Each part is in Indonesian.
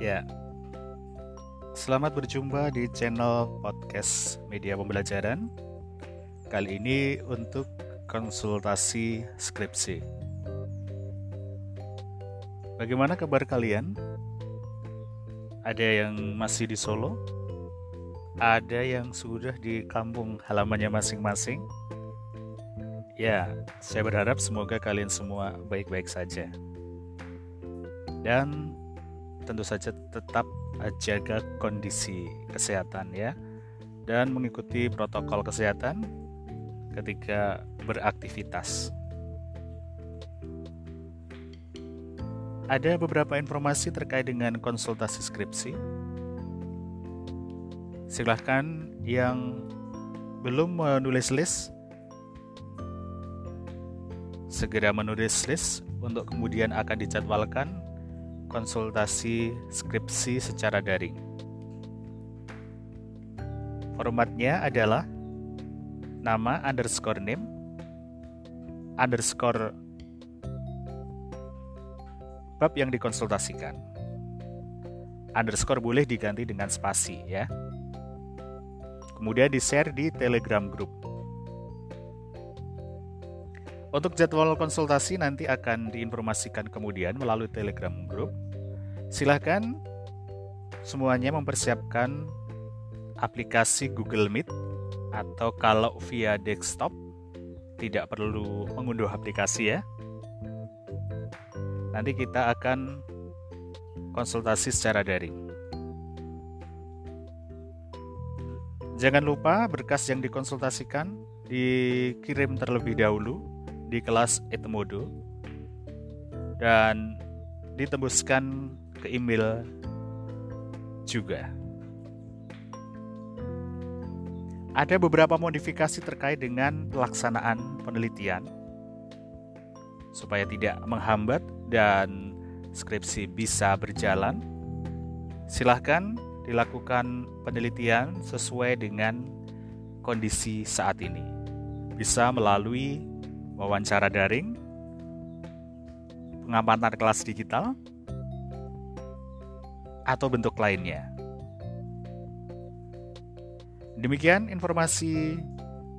Ya, selamat berjumpa di channel podcast media pembelajaran. Kali ini untuk konsultasi skripsi. Bagaimana kabar kalian? Ada yang masih di Solo? Ada yang sudah di kampung halamannya masing-masing? Ya, saya berharap semoga kalian semua baik-baik saja. Dan tentu saja tetap jaga kondisi kesehatan ya dan mengikuti protokol kesehatan ketika beraktivitas. Ada beberapa informasi terkait dengan konsultasi skripsi. Silahkan yang belum menulis list segera menulis list untuk kemudian akan dijadwalkan konsultasi skripsi secara daring. Formatnya adalah nama underscore name underscore bab yang dikonsultasikan. Underscore boleh diganti dengan spasi ya. Kemudian di-share di Telegram group. Untuk jadwal konsultasi nanti akan diinformasikan kemudian melalui Telegram Group. Silahkan semuanya mempersiapkan aplikasi Google Meet atau kalau via desktop tidak perlu mengunduh aplikasi ya. Nanti kita akan konsultasi secara daring. Jangan lupa berkas yang dikonsultasikan dikirim terlebih dahulu di kelas Etmodo dan ditembuskan ke email juga. Ada beberapa modifikasi terkait dengan pelaksanaan penelitian supaya tidak menghambat dan skripsi bisa berjalan. Silahkan dilakukan penelitian sesuai dengan kondisi saat ini. Bisa melalui wawancara daring, pengamatan kelas digital, atau bentuk lainnya. Demikian informasi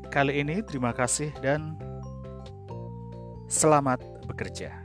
kali ini. Terima kasih dan selamat bekerja.